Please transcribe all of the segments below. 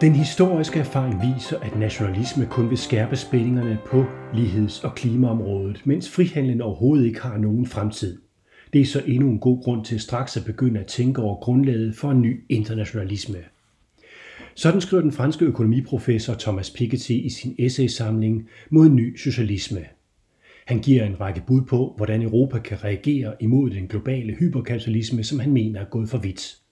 Den historiske erfaring viser, at nationalisme kun vil skærpe spændingerne på ligheds- og klimaområdet, mens frihandlen overhovedet ikke har nogen fremtid. Det er så endnu en god grund til straks at begynde at tænke over grundlaget for en ny internationalisme. Sådan skriver den franske økonomiprofessor Thomas Piketty i sin essaysamling mod ny socialisme. Han giver en række bud på, hvordan Europa kan reagere imod den globale hyperkapitalisme, som han mener er gået for vidt.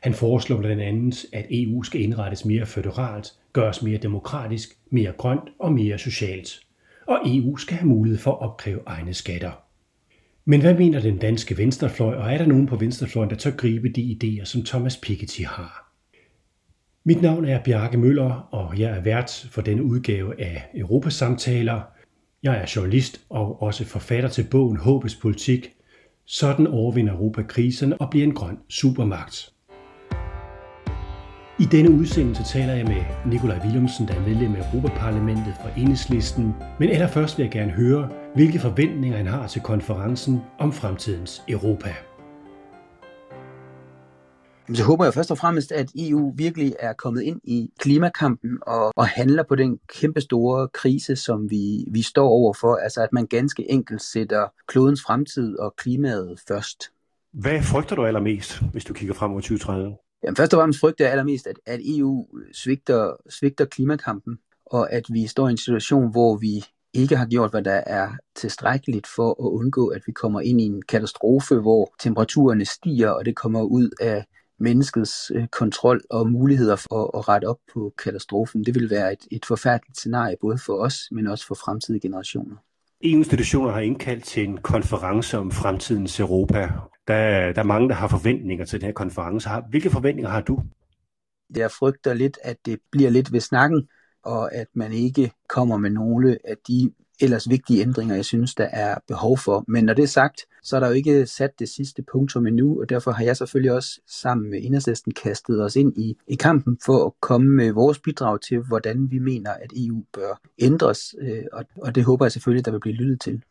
Han foreslår blandt andet, at EU skal indrettes mere føderalt, gøres mere demokratisk, mere grønt og mere socialt. Og EU skal have mulighed for at opkræve egne skatter. Men hvad mener den danske venstrefløj, og er der nogen på venstrefløjen, der tør gribe de idéer, som Thomas Piketty har? Mit navn er Bjarke Møller, og jeg er vært for denne udgave af Europasamtaler. Jeg er journalist og også forfatter til bogen Håbets Politik. Sådan overvinder Europa krisen og bliver en grøn supermagt. I denne udsendelse taler jeg med Nikolaj Willumsen, der er medlem af Europaparlamentet fra Enhedslisten. Men allerførst vil jeg gerne høre, hvilke forventninger han har til konferencen om fremtidens Europa. Så håber jeg først og fremmest, at EU virkelig er kommet ind i klimakampen og, og handler på den kæmpestore krise, som vi, vi står overfor. Altså at man ganske enkelt sætter klodens fremtid og klimaet først. Hvad frygter du allermest, hvis du kigger frem mod 2030? Jamen, først og fremmest frygter jeg allermest, at, at EU øh, svigter, svigter klimakampen, og at vi står i en situation, hvor vi ikke har gjort, hvad der er tilstrækkeligt for at undgå, at vi kommer ind i en katastrofe, hvor temperaturerne stiger, og det kommer ud af menneskets øh, kontrol og muligheder for at rette op på katastrofen. Det vil være et, et forfærdeligt scenarie, både for os, men også for fremtidige generationer. EU-institutioner har indkaldt til en konference om fremtidens Europa. Der, der er mange, der har forventninger til den her konference. Hvilke forventninger har du? Jeg frygter lidt, at det bliver lidt ved snakken, og at man ikke kommer med nogle af de ellers vigtige ændringer, jeg synes, der er behov for. Men når det er sagt, så er der jo ikke sat det sidste punktum endnu, og derfor har jeg selvfølgelig også sammen med Enhedslisten kastet os ind i, i kampen for at komme med vores bidrag til, hvordan vi mener, at EU bør ændres, øh, og, og det håber jeg selvfølgelig, der vil blive lyttet til.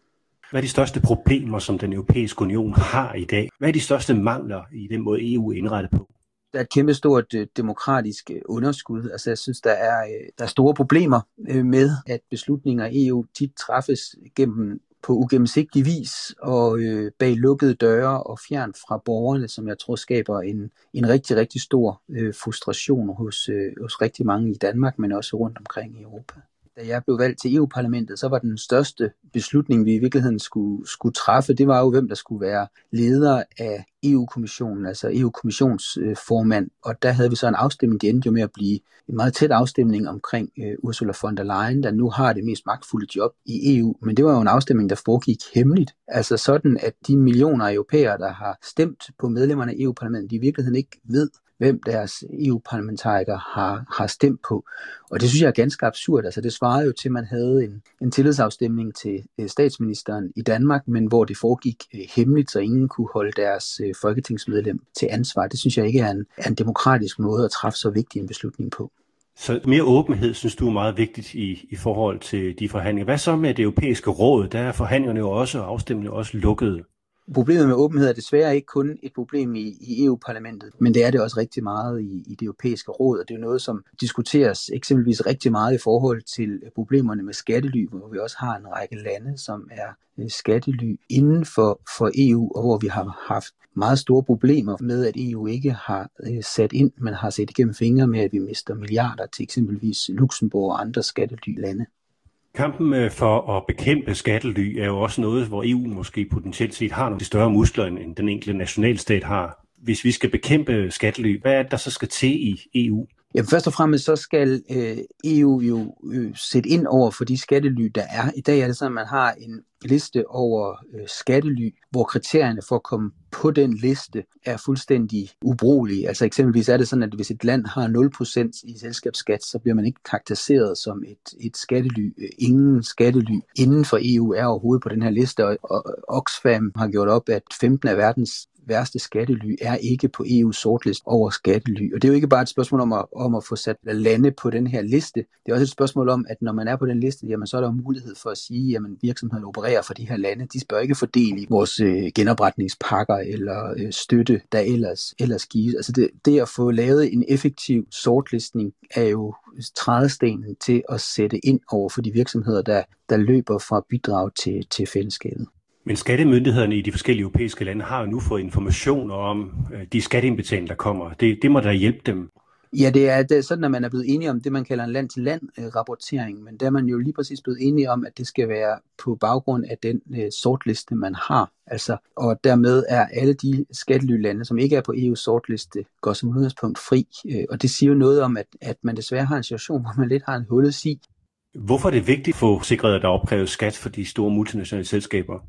Hvad er de største problemer, som den europæiske union har i dag? Hvad er de største mangler i den måde, EU er indrettet på? der er et kæmpe stort øh, demokratisk øh, underskud. Altså jeg synes, der er, øh, der er store problemer med, at beslutninger i EU tit træffes gennem på ugennemsigtig vis og øh, bag lukkede døre og fjern fra borgerne, som jeg tror skaber en, en rigtig, rigtig stor øh, frustration hos, øh, hos rigtig mange i Danmark, men også rundt omkring i Europa da jeg blev valgt til EU-parlamentet, så var den største beslutning, vi i virkeligheden skulle, skulle træffe, det var jo, hvem der skulle være leder af EU-kommissionen, altså EU-kommissionsformand. Og der havde vi så en afstemning, det endte jo med at blive en meget tæt afstemning omkring øh, Ursula von der Leyen, der nu har det mest magtfulde job i EU. Men det var jo en afstemning, der foregik hemmeligt. Altså sådan, at de millioner af europæere, der har stemt på medlemmerne af EU-parlamentet, de i virkeligheden ikke ved, hvem deres EU-parlamentarikere har, har stemt på. Og det synes jeg er ganske absurd. Altså det svarede jo til, at man havde en, en tillidsafstemning til øh, statsministeren i Danmark, men hvor det foregik øh, hemmeligt, så ingen kunne holde deres øh, folketingsmedlem til ansvar. Det synes jeg ikke er en, er en demokratisk måde at træffe så vigtig en beslutning på. Så mere åbenhed synes du er meget vigtigt i, i forhold til de forhandlinger. Hvad så med det europæiske råd? Der er forhandlingerne jo også, og afstemningen også lukkede. Problemet med åbenhed er desværre ikke kun et problem i, i EU-parlamentet, men det er det også rigtig meget i, i det europæiske råd, og det er noget, som diskuteres eksempelvis rigtig meget i forhold til problemerne med skattely, hvor vi også har en række lande, som er øh, skattely inden for, for EU, og hvor vi har haft meget store problemer med, at EU ikke har øh, sat ind, men har set igennem fingre med, at vi mister milliarder til eksempelvis Luxembourg og andre skattely-lande. Kampen for at bekæmpe skattely er jo også noget, hvor EU måske potentielt set har nogle større muskler, end den enkelte nationalstat har. Hvis vi skal bekæmpe skattely, hvad er det, der så skal til i EU? Ja, først og fremmest så skal øh, EU jo øh, sætte ind over for de skattely, der er. I dag er det sådan, at man har en liste over øh, skattely, hvor kriterierne for at komme på den liste er fuldstændig ubrugelige. Altså eksempelvis er det sådan, at hvis et land har 0% i selskabsskat, så bliver man ikke karakteriseret som et, et skattely. Ingen skattely inden for EU er overhovedet på den her liste, og, og Oxfam har gjort op, at 15 af verdens værste skattely er ikke på EU's sortliste over skattely. Og det er jo ikke bare et spørgsmål om at, om at få sat lande på den her liste. Det er også et spørgsmål om, at når man er på den liste, jamen, så er der mulighed for at sige, at virksomheden opererer for de her lande. De bør ikke fordele i vores øh, genopretningspakker eller øh, støtte, der ellers, ellers gives. Altså det, det at få lavet en effektiv sortlistning er jo trædestenen til at sætte ind over for de virksomheder, der, der løber fra bidrag til, til fællesskabet. Men skattemyndighederne i de forskellige europæiske lande har jo nu fået informationer om øh, de skatteindbetalinger, der kommer. Det, det må da hjælpe dem. Ja, det er, det er sådan, at man er blevet enige om det, man kalder en land-til-land-rapportering, øh, men der er man jo lige præcis blevet enige om, at det skal være på baggrund af den øh, sortliste, man har. Altså, og dermed er alle de skattelylande, som ikke er på EU's sortliste, går som udgangspunkt fri. Øh, og det siger jo noget om, at, at man desværre har en situation, hvor man lidt har en hullet sig Hvorfor er det vigtigt at få sikret, at der opkræves skat for de store multinationale selskaber?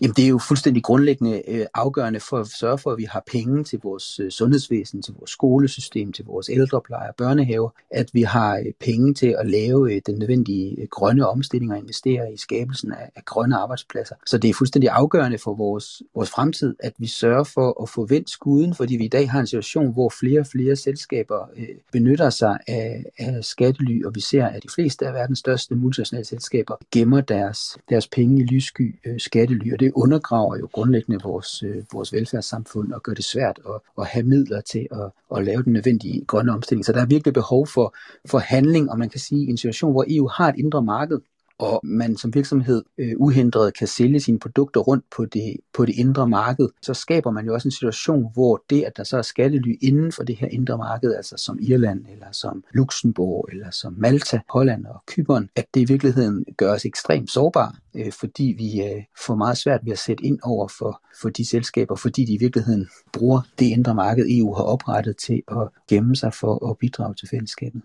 Jamen det er jo fuldstændig grundlæggende øh, afgørende for at sørge for, at vi har penge til vores øh, sundhedsvæsen, til vores skolesystem, til vores ældrepleje og børnehaver, at vi har øh, penge til at lave øh, den nødvendige øh, grønne omstilling og investere i skabelsen af, af grønne arbejdspladser. Så det er fuldstændig afgørende for vores, vores fremtid, at vi sørger for at få vendt skuden, fordi vi i dag har en situation, hvor flere og flere selskaber øh, benytter sig af, af skattely, og vi ser, at de fleste af verdens største multinationale selskaber gemmer deres, deres penge i lyssky øh, skattely, og det undergraver jo grundlæggende vores, øh, vores velfærdssamfund og gør det svært at, at have midler til at, at lave den nødvendige grønne omstilling. Så der er virkelig behov for, for handling, og man kan sige, i en situation, hvor EU har et indre marked, og man som virksomhed øh, uhindret kan sælge sine produkter rundt på det, på det indre marked, så skaber man jo også en situation, hvor det, at der så er skattely inden for det her indre marked, altså som Irland, eller som Luxembourg, eller som Malta, Holland og Kypern, at det i virkeligheden gør os ekstremt sårbare, øh, fordi vi øh, får meget svært ved at sætte ind over for, for de selskaber, fordi de i virkeligheden bruger det indre marked, EU har oprettet til at gemme sig for at bidrage til fællesskabet.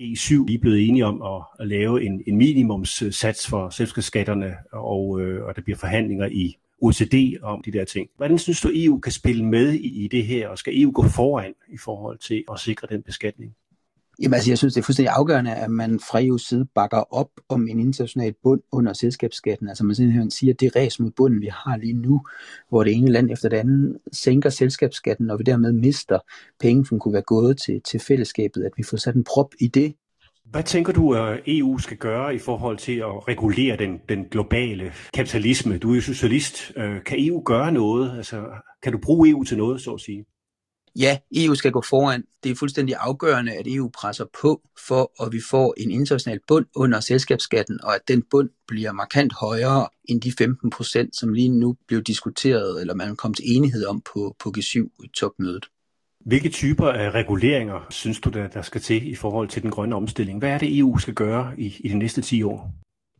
G7 lige blevet enige om at, at lave en, en minimumssats for selskabsskatterne, og, øh, og der bliver forhandlinger i OECD om de der ting. Hvordan synes du, EU kan spille med i, i det her, og skal EU gå foran i forhold til at sikre den beskatning? Jamen altså, jeg synes, det er fuldstændig afgørende, at man fra EU's side bakker op om en international bund under selskabsskatten. Altså man simpelthen siger, at det ræs mod bunden, vi har lige nu, hvor det ene land efter det andet sænker selskabsskatten, og vi dermed mister penge, som kunne være gået til, til fællesskabet, at vi får sat en prop i det. Hvad tænker du, øh, at EU skal gøre i forhold til at regulere den, den globale kapitalisme? Du er jo socialist. Øh, kan EU gøre noget? Altså, kan du bruge EU til noget, så at sige? Ja, EU skal gå foran. Det er fuldstændig afgørende, at EU presser på for, at vi får en international bund under selskabsskatten, og at den bund bliver markant højere end de 15 procent, som lige nu blev diskuteret, eller man kom til enighed om på, på G7-topmødet. Hvilke typer af reguleringer synes du, der, der skal til i forhold til den grønne omstilling? Hvad er det, EU skal gøre i, i de næste 10 år?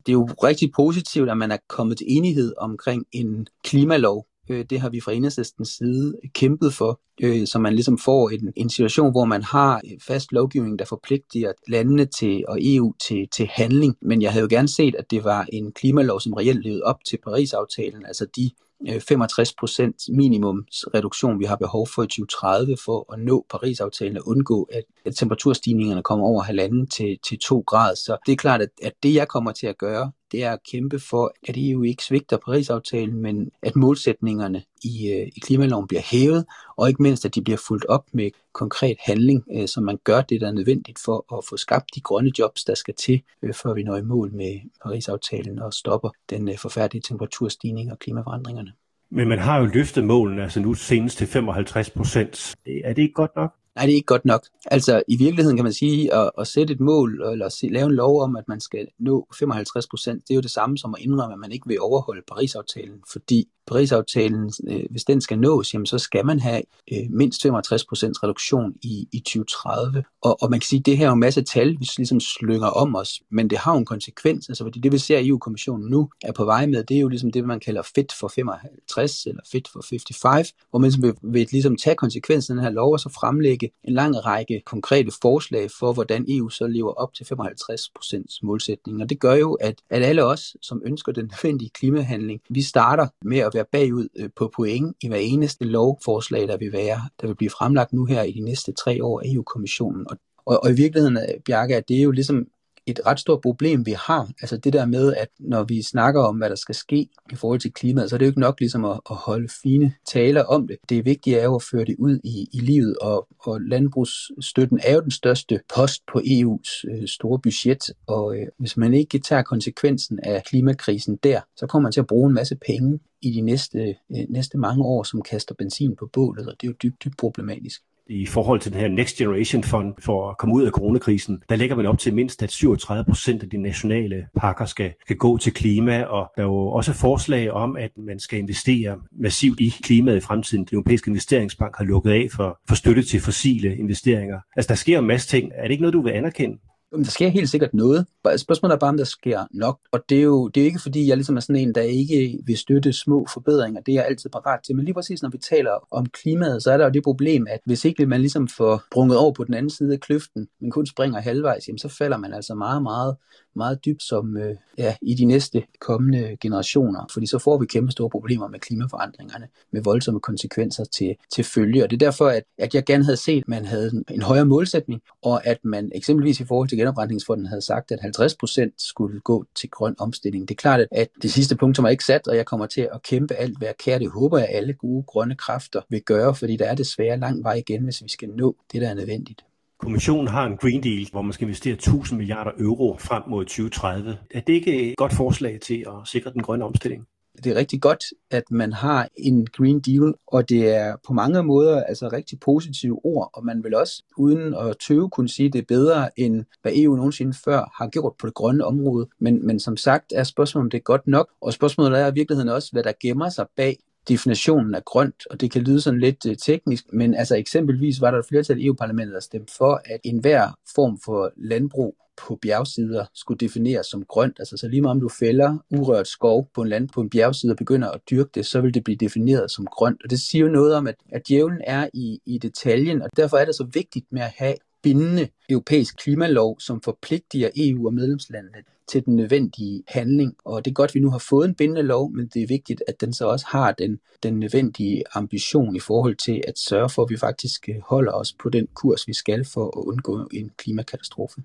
Det er jo rigtig positivt, at man er kommet til enighed omkring en klimalov, Øh, det har vi fra enhedslistens side kæmpet for, øh, så man ligesom får en, en situation, hvor man har fast lovgivning, der forpligter landene til og EU til, til handling. Men jeg havde jo gerne set, at det var en klimalov, som reelt levede op til Paris-aftalen, altså de øh, 65 procent minimumsreduktion, vi har behov for i 2030 for at nå Paris-aftalen og undgå, at, at temperaturstigningerne kommer over halvanden til, til 2 grader. Så det er klart, at, at det jeg kommer til at gøre, det er at kæmpe for, at EU ikke svigter Paris-aftalen, men at målsætningerne i, øh, i klimaloven bliver hævet, og ikke mindst, at de bliver fuldt op med konkret handling, øh, så man gør det, der er nødvendigt for at få skabt de grønne jobs, der skal til, øh, før vi når i mål med Paris-aftalen og stopper den forfærdelige temperaturstigning og klimaforandringerne. Men man har jo løftet målene, altså nu senest til 55 procent. Er det ikke godt nok? Nej, det er ikke godt nok. Altså i virkeligheden kan man sige, at, at sætte et mål, eller at lave en lov om, at man skal nå 55 procent, det er jo det samme som at indrømme, at man ikke vil overholde Paris-aftalen, fordi Paris-aftalen, øh, hvis den skal nås, jamen, så skal man have øh, mindst 65 procents reduktion i, i 2030. Og, og man kan sige, at det her er jo en masse tal, vi ligesom slynger om os, men det har jo en konsekvens, altså fordi det vi ser EU-kommissionen nu er på vej med, det er jo ligesom det, man kalder fit for 55 eller fit for 55, hvor man ligesom vil, vil ligesom tage konsekvensen af den her lov og så fremlægge en lang række konkrete forslag for, hvordan EU så lever op til 55 procents målsætning. Og det gør jo, at, at alle os, som ønsker den nødvendige klimahandling, vi starter med at være bagud øh, på point i hver eneste lovforslag, der vil være, der vil blive fremlagt nu her i de næste tre år af EU-kommissionen. Og, og, og i virkeligheden, øh, Bjarke, at det er jo ligesom et ret stort problem, vi har. Altså det der med, at når vi snakker om, hvad der skal ske i forhold til klimaet, så er det jo ikke nok ligesom at, at holde fine taler om det. Det vigtige er jo at føre det ud i, i livet, og, og landbrugsstøtten er jo den største post på EU's øh, store budget, og øh, hvis man ikke tager konsekvensen af klimakrisen der, så kommer man til at bruge en masse penge i de næste, øh, næste mange år, som kaster benzin på bålet, og det er jo dybt, dybt problematisk i forhold til den her Next Generation Fund for at komme ud af coronakrisen, der lægger man op til mindst, at 37 procent af de nationale pakker skal, skal gå til klima, og der er jo også forslag om, at man skal investere massivt i klimaet i fremtiden. Den europæiske investeringsbank har lukket af for, for støtte til fossile investeringer. Altså, der sker en masse ting. Er det ikke noget, du vil anerkende? Der sker helt sikkert noget. Spørgsmålet er bare, om der sker nok. Og det er jo det er ikke, fordi jeg ligesom er sådan en, der ikke vil støtte små forbedringer. Det er jeg altid parat til. Men lige præcis, når vi taler om klimaet, så er der jo det problem, at hvis ikke man ligesom får brunget over på den anden side af kløften, men kun springer halvvejs, jamen så falder man altså meget, meget meget dybt som øh, ja, i de næste kommende generationer, fordi så får vi kæmpe store problemer med klimaforandringerne, med voldsomme konsekvenser til, til følge. Og det er derfor, at, at jeg gerne havde set, at man havde en, en højere målsætning, og at man eksempelvis i forhold til genopretningsfonden havde sagt, at 50% skulle gå til grøn omstilling. Det er klart, at det sidste punktum er ikke sat, og jeg kommer til at kæmpe alt, hvad jeg kan. Det håber jeg, alle gode grønne kræfter vil gøre, fordi der er desværre lang vej igen, hvis vi skal nå det, der er nødvendigt. Kommissionen har en Green Deal, hvor man skal investere 1000 milliarder euro frem mod 2030. Er det ikke et godt forslag til at sikre den grønne omstilling? det er rigtig godt, at man har en Green Deal, og det er på mange måder altså rigtig positive ord, og man vil også uden at tøve kunne sige, at det er bedre end hvad EU nogensinde før har gjort på det grønne område. Men, men som sagt er spørgsmålet, om det er godt nok, og spørgsmålet er i virkeligheden også, hvad der gemmer sig bag definitionen af grønt, og det kan lyde sådan lidt øh, teknisk, men altså eksempelvis var der et flertal i EU-parlamentet, der stemte for, at enhver form for landbrug på bjergsider skulle defineres som grønt. Altså så lige meget om du fælder urørt skov på en land på en bjergside og begynder at dyrke det, så vil det blive defineret som grønt. Og det siger jo noget om, at, at djævlen er i, i detaljen, og derfor er det så vigtigt med at have bindende europæisk klimalov, som forpligtiger EU og medlemslandene til den nødvendige handling. Og det er godt, at vi nu har fået en bindende lov, men det er vigtigt, at den så også har den, den nødvendige ambition i forhold til at sørge for, at vi faktisk øh, holder os på den kurs, vi skal for at undgå en klimakatastrofe.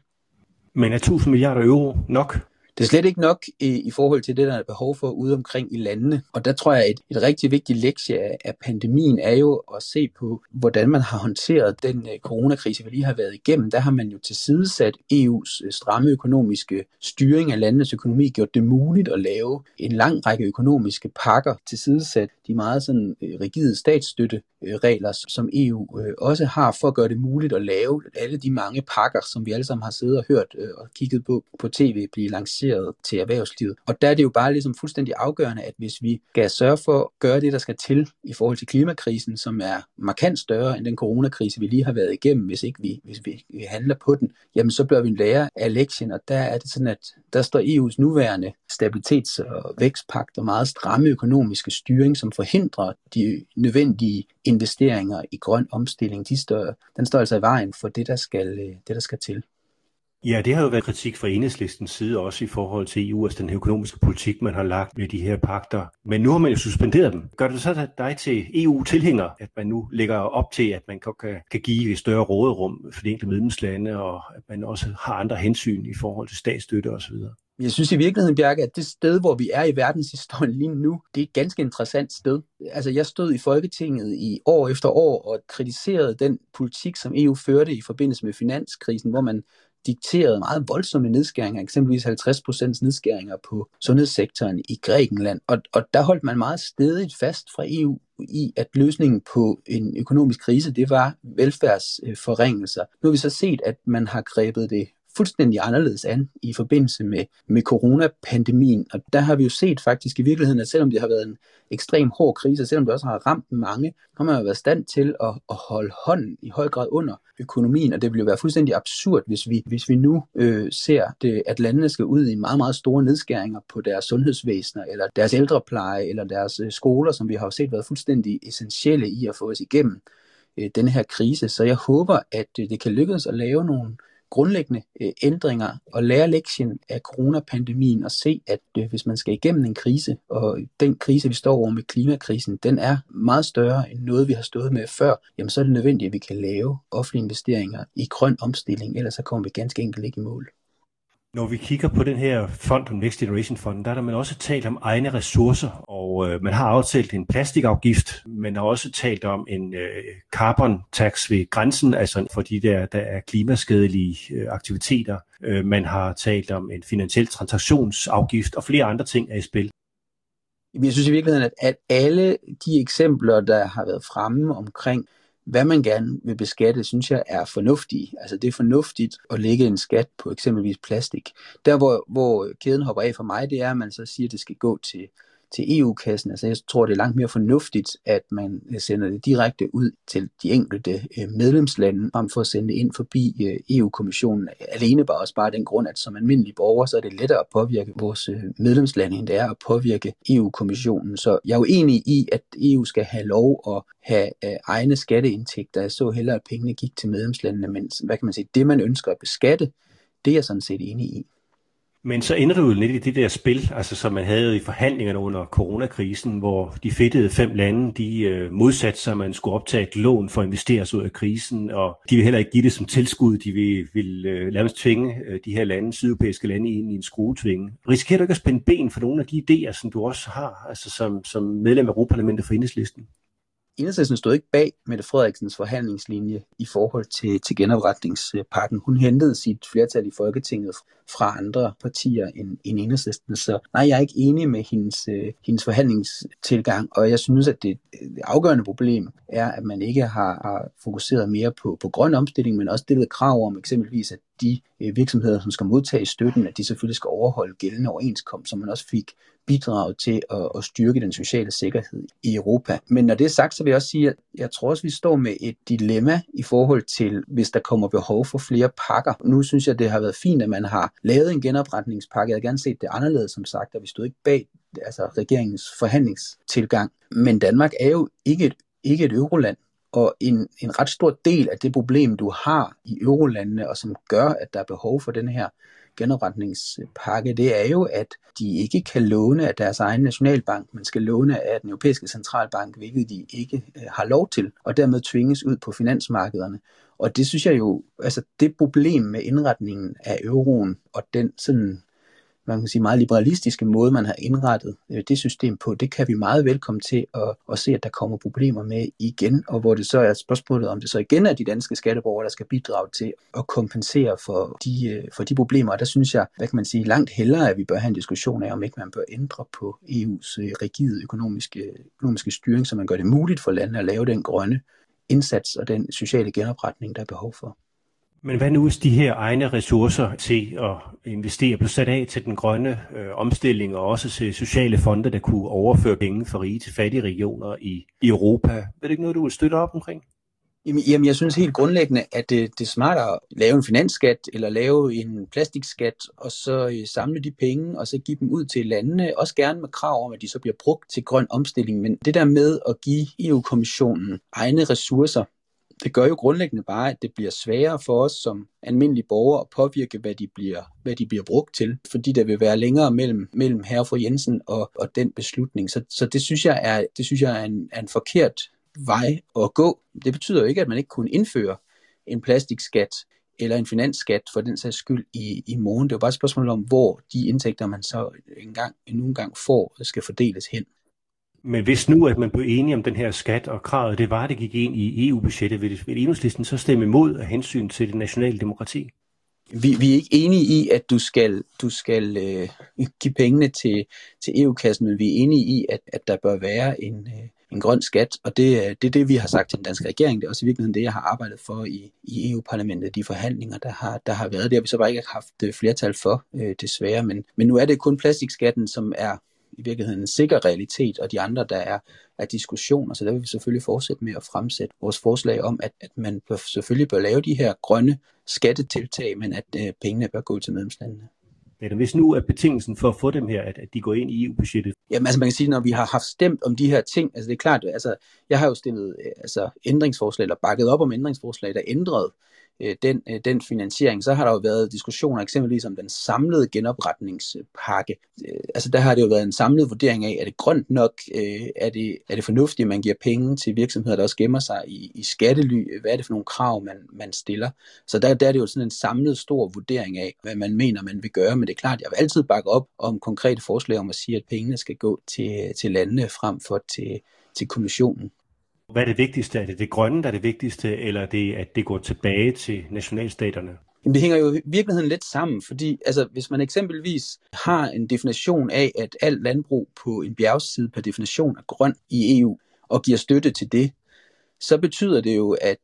Men er 1000 milliarder euro nok? Det er slet ikke nok i, i forhold til det, der er behov for ude omkring i landene. Og der tror jeg, at et, et rigtig vigtigt lektie af, af pandemien er jo at se på, hvordan man har håndteret den uh, coronakrise, vi lige har været igennem. Der har man jo tilsidesat EU's øh, stramme økonomiske styring af landenes økonomi, gjort det muligt at lave en lang række økonomiske pakker, tilsidesat de meget sådan uh, rigide Øh, regler, som EU øh, også har for at gøre det muligt at lave alle de mange pakker, som vi alle sammen har siddet og hørt øh, og kigget på på tv blive lanceret til erhvervslivet. Og der er det jo bare ligesom fuldstændig afgørende, at hvis vi skal sørge for at gøre det, der skal til i forhold til klimakrisen, som er markant større end den coronakrise, vi lige har været igennem, hvis ikke vi, hvis vi, handler på den, jamen så bliver vi lære af lektien, og der er det sådan, at der står EU's nuværende stabilitets- og vækstpagt og meget stramme økonomiske styring, som forhindrer de nødvendige investeringer i grøn omstilling, de står, den står altså i vejen for det, der skal, øh, det, der skal til. Ja, det har jo været kritik fra enhedslistens side også i forhold til EU, altså den økonomiske politik, man har lagt med de her pakter. Men nu har man jo suspenderet dem. Gør det så dig til EU-tilhænger, at man nu lægger op til, at man kan, kan give et større råderum for de enkelte medlemslande, og at man også har andre hensyn i forhold til statsstøtte osv.? Jeg synes i virkeligheden, Bjarke, at det sted, hvor vi er i verdenshistorien lige nu, det er et ganske interessant sted. Altså, jeg stod i Folketinget i år efter år og kritiserede den politik, som EU førte i forbindelse med finanskrisen, hvor man dikterede meget voldsomme nedskæringer, eksempelvis 50% nedskæringer på sundhedssektoren i Grækenland. Og, og der holdt man meget stedigt fast fra EU i, at løsningen på en økonomisk krise, det var velfærdsforringelser. Nu har vi så set, at man har grebet det fuldstændig anderledes an i forbindelse med, med coronapandemien. Og der har vi jo set faktisk i virkeligheden, at selvom det har været en ekstrem hård krise, og selvom det også har ramt mange, har man jo været stand til at, at holde hånden i høj grad under økonomien, og det ville jo være fuldstændig absurd, hvis vi, hvis vi nu øh, ser, det, at landene skal ud i meget, meget store nedskæringer på deres sundhedsvæsener, eller deres ældrepleje, eller deres øh, skoler, som vi har set været fuldstændig essentielle i at få os igennem øh, denne her krise. Så jeg håber, at øh, det kan lykkes at lave nogle grundlæggende øh, ændringer og lære lektien af coronapandemien og se, at øh, hvis man skal igennem en krise, og den krise, vi står over med klimakrisen, den er meget større end noget, vi har stået med før, jamen så er det nødvendigt, at vi kan lave offentlige investeringer i grøn omstilling, ellers så kommer vi ganske enkelt ikke i mål. Når vi kigger på den her fond, om Next Generation Fund, der er der man også talt om egne ressourcer, og øh, man har aftalt en plastikafgift, man har også talt om en øh, carbon tax ved grænsen, altså for de der, der er klimaskadelige øh, aktiviteter. Øh, man har talt om en finansiel transaktionsafgift, og flere andre ting er i spil. Jeg synes i virkeligheden, at, at alle de eksempler, der har været fremme omkring hvad man gerne vil beskatte, synes jeg er fornuftige. Altså det er fornuftigt at lægge en skat på eksempelvis plastik. Der hvor, hvor kæden hopper af for mig, det er, at man så siger, at det skal gå til til EU-kassen. Altså jeg tror, det er langt mere fornuftigt, at man øh, sender det direkte ud til de enkelte øh, medlemslande, frem for at sende det ind forbi øh, EU-kommissionen. Alene bare også bare den grund, at som almindelig borger, så er det lettere at påvirke vores medlemslande, end det er at påvirke EU-kommissionen. Så jeg er jo enig i, at EU skal have lov at have egne skatteindtægter. Jeg så hellere, at pengene gik til medlemslandene, men hvad kan man sige, det man ønsker at beskatte, det er jeg sådan set enig i. Men så ender du jo lidt i det der spil, altså som man havde i forhandlingerne under coronakrisen, hvor de fedtede fem lande, de øh, modsatte sig, at man skulle optage et lån for at investere sig ud af krisen, og de vil heller ikke give det som tilskud, de vil, vil øh, lade tvinge øh, de her lande, sydeuropæiske lande, ind i en skruetvinge. Risikerer du ikke at spænde ben for nogle af de idéer, som du også har, altså som, som medlem af Europaparlamentet for enhedslisten? Enhedslisten stod ikke bag Mette Frederiksens forhandlingslinje i forhold til, til genopretningspakken. Hun hentede sit flertal i Folketinget fra andre partier end, end Enhedslisten. Så nej, jeg er ikke enig med hendes, øh, hendes forhandlingstilgang, og jeg synes, at det, øh, det afgørende problem er, at man ikke har, har fokuseret mere på, på grøn omstilling, men også stillet krav om eksempelvis, at de øh, virksomheder, som skal modtage støtten, at de selvfølgelig skal overholde gældende overenskomst, som man også fik bidrage til at, at styrke den sociale sikkerhed i Europa. Men når det er sagt, så vil jeg også sige, at jeg tror også, vi står med et dilemma i forhold til, hvis der kommer behov for flere pakker. Nu synes jeg, det har været fint, at man har lavet en genopretningspakke. Jeg havde gerne set det anderledes, som sagt, og vi stod ikke bag altså regeringens forhandlingstilgang. Men Danmark er jo ikke et, ikke et euroland, og en, en ret stor del af det problem, du har i eurolandene, og som gør, at der er behov for den her genopretningspakke, det er jo, at de ikke kan låne af deres egen nationalbank, men skal låne af den europæiske centralbank, hvilket de ikke øh, har lov til, og dermed tvinges ud på finansmarkederne. Og det synes jeg jo, altså det problem med indretningen af euroen og den sådan man kan sige, meget liberalistiske måde, man har indrettet øh, det system på, det kan vi meget velkommen til at, at se, at der kommer problemer med igen, og hvor det så er spørgsmålet, om det så igen er de danske skatteborgere, der skal bidrage til at kompensere for de, øh, for de problemer. Og der synes jeg, hvad kan man sige, langt hellere, at vi bør have en diskussion af, om ikke man bør ændre på EU's øh, rigide økonomiske, økonomiske styring, så man gør det muligt for landene at lave den grønne indsats og den sociale genopretning, der er behov for. Men hvad nu hvis de her egne ressourcer til at investere blev sat af til den grønne øh, omstilling og også til sociale fonde, der kunne overføre penge fra rige til fattige regioner i, i Europa? Er det ikke noget, du vil støtte op omkring? Jamen, jamen jeg synes helt grundlæggende, at det, det er smartere at lave en finansskat eller lave en plastikskat, og så øh, samle de penge, og så give dem ud til landene, også gerne med krav om, at de så bliver brugt til grøn omstilling. Men det der med at give EU-kommissionen egne ressourcer, det gør jo grundlæggende bare, at det bliver sværere for os som almindelige borgere at påvirke, hvad de bliver, hvad de bliver brugt til, fordi der vil være længere mellem, mellem herre fru Jensen og, og den beslutning. Så, så det synes jeg er, det synes jeg er, en, er en forkert vej at gå. Det betyder jo ikke, at man ikke kunne indføre en plastikskat eller en finansskat for den sags skyld i, i morgen. Det er jo bare et spørgsmål om, hvor de indtægter, man så engang, endnu en gang får, skal fordeles hen. Men hvis nu, at man blev enige om den her skat og kravet, det var, at det gik ind i EU-budgettet, vil, vil enhedslisten så stemme imod af hensyn til det nationale demokrati? Vi, vi er ikke enige i, at du skal, du skal øh, give pengene til, til EU-kassen, men vi er enige i, at, at der bør være en, øh, en grøn skat, og det, øh, det er det, vi har sagt til den danske regering. Det er også i virkeligheden det, jeg har arbejdet for i, i EU-parlamentet, de forhandlinger, der har, der har været. Det har vi så bare ikke haft øh, flertal for, øh, desværre. Men, men nu er det kun plastikskatten, som er i virkeligheden en sikker realitet, og de andre, der er, er diskussioner. Så der vil vi selvfølgelig fortsætte med at fremsætte vores forslag om, at, at man bør, selvfølgelig bør lave de her grønne skattetiltag, men at øh, pengene bør gå til medlemslandene. Eller hvis nu er betingelsen for at få dem her, at, at de går ind i EU-budgettet? Jamen altså man kan sige, når vi har haft stemt om de her ting, altså det er klart, altså jeg har jo stillet øh, altså, ændringsforslag, eller bakket op om ændringsforslag, der ændrede øh, den, øh, den finansiering. Så har der jo været diskussioner eksempelvis om den samlede genopretningspakke. Øh, altså der har det jo været en samlet vurdering af, er det grønt nok? Øh, er, det, er det fornuftigt, at man giver penge til virksomheder, der også gemmer sig i, i skattely? Hvad er det for nogle krav, man, man stiller? Så der, der er det jo sådan en samlet stor vurdering af, hvad man mener, man vil gøre. Men det er klart, jeg vil altid bakke op om konkrete forslag om at sige, at pengene skal gå til, til landene frem for til, til kommissionen. Hvad er det vigtigste? Er det det grønne, der er det vigtigste, eller er det, at det går tilbage til nationalstaterne? Jamen, det hænger jo i virkeligheden lidt sammen, fordi altså, hvis man eksempelvis har en definition af, at alt landbrug på en bjergside per definition er grøn i EU, og giver støtte til det, så betyder det jo, at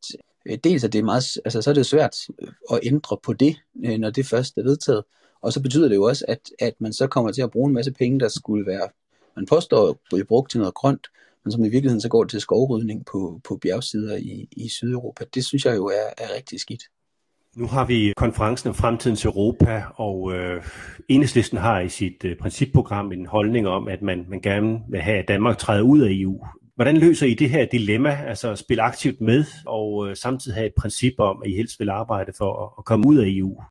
øh, dels er det meget, altså, så er det svært øh, at ændre på det, øh, når det først er vedtaget, og så betyder det jo også, at, at man så kommer til at bruge en masse penge, der skulle være, man påstår at brugt til noget grønt, men som i virkeligheden så går til skovrydning på, på bjergsider i, i Sydeuropa. Det synes jeg jo er, er rigtig skidt. Nu har vi konferencen om fremtidens Europa, og øh, Enhedslisten har i sit øh, principprogram en holdning om, at man, man gerne vil have, at Danmark træder ud af EU. Hvordan løser I det her dilemma, altså at spille aktivt med, og øh, samtidig have et princip om, at I helst vil arbejde for at, at komme ud af EU?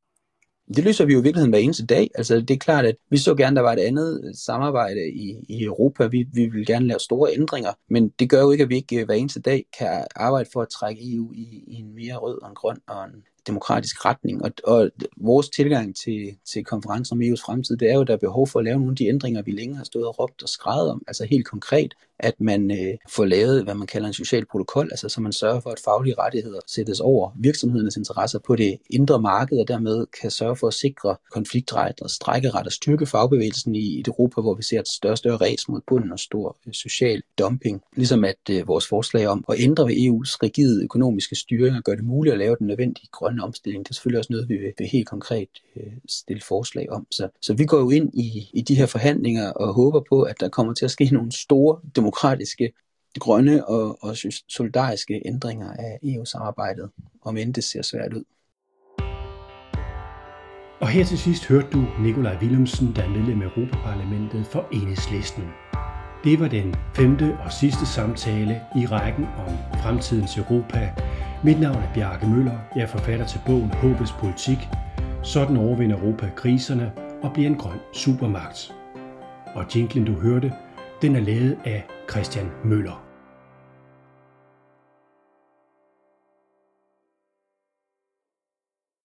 Det løser vi jo i virkeligheden hver eneste dag. Altså, det er klart, at vi så gerne, at der var et andet samarbejde i, i Europa. Vi, vi vil gerne lave store ændringer, men det gør jo ikke, at vi ikke øh, hver eneste dag kan arbejde for at trække EU i, i en mere rød og en grøn og en demokratisk retning. Og, og vores tilgang til, til konferencen om EU's fremtid, det er jo, at der er behov for at lave nogle af de ændringer, vi længe har stået og råbt og skrevet om. Altså helt konkret, at man øh, får lavet, hvad man kalder en social protokol, altså så man sørger for, at faglige rettigheder sættes over virksomhedernes interesser på det indre marked, og dermed kan sørge for at sikre konfliktret og strækkeret og styrke fagbevægelsen i et Europa, hvor vi ser et større større ræs mod bunden og stor øh, social dumping. Ligesom at øh, vores forslag om at ændre ved EU's rigide økonomiske styring og gøre det muligt at lave den nødvendige grønne omstilling, det er selvfølgelig også noget, vi vil, vil helt konkret øh, stille forslag om. Så, så vi går jo ind i, i de her forhandlinger og håber på, at der kommer til at ske nogle store demokratiske, grønne og, og solidariske ændringer af EU-samarbejdet, om end det ser svært ud. Og her til sidst hørte du Nikolaj Willumsen, der er medlem af Europaparlamentet for Enhedslisten. Det var den femte og sidste samtale i rækken om fremtidens Europa. Mit navn er Bjarke Møller. Jeg er forfatter til bogen Håbets Politik. Sådan overvinder Europa kriserne og bliver en grøn supermagt. Og jinglen du hørte, den er lavet af Christian Møller.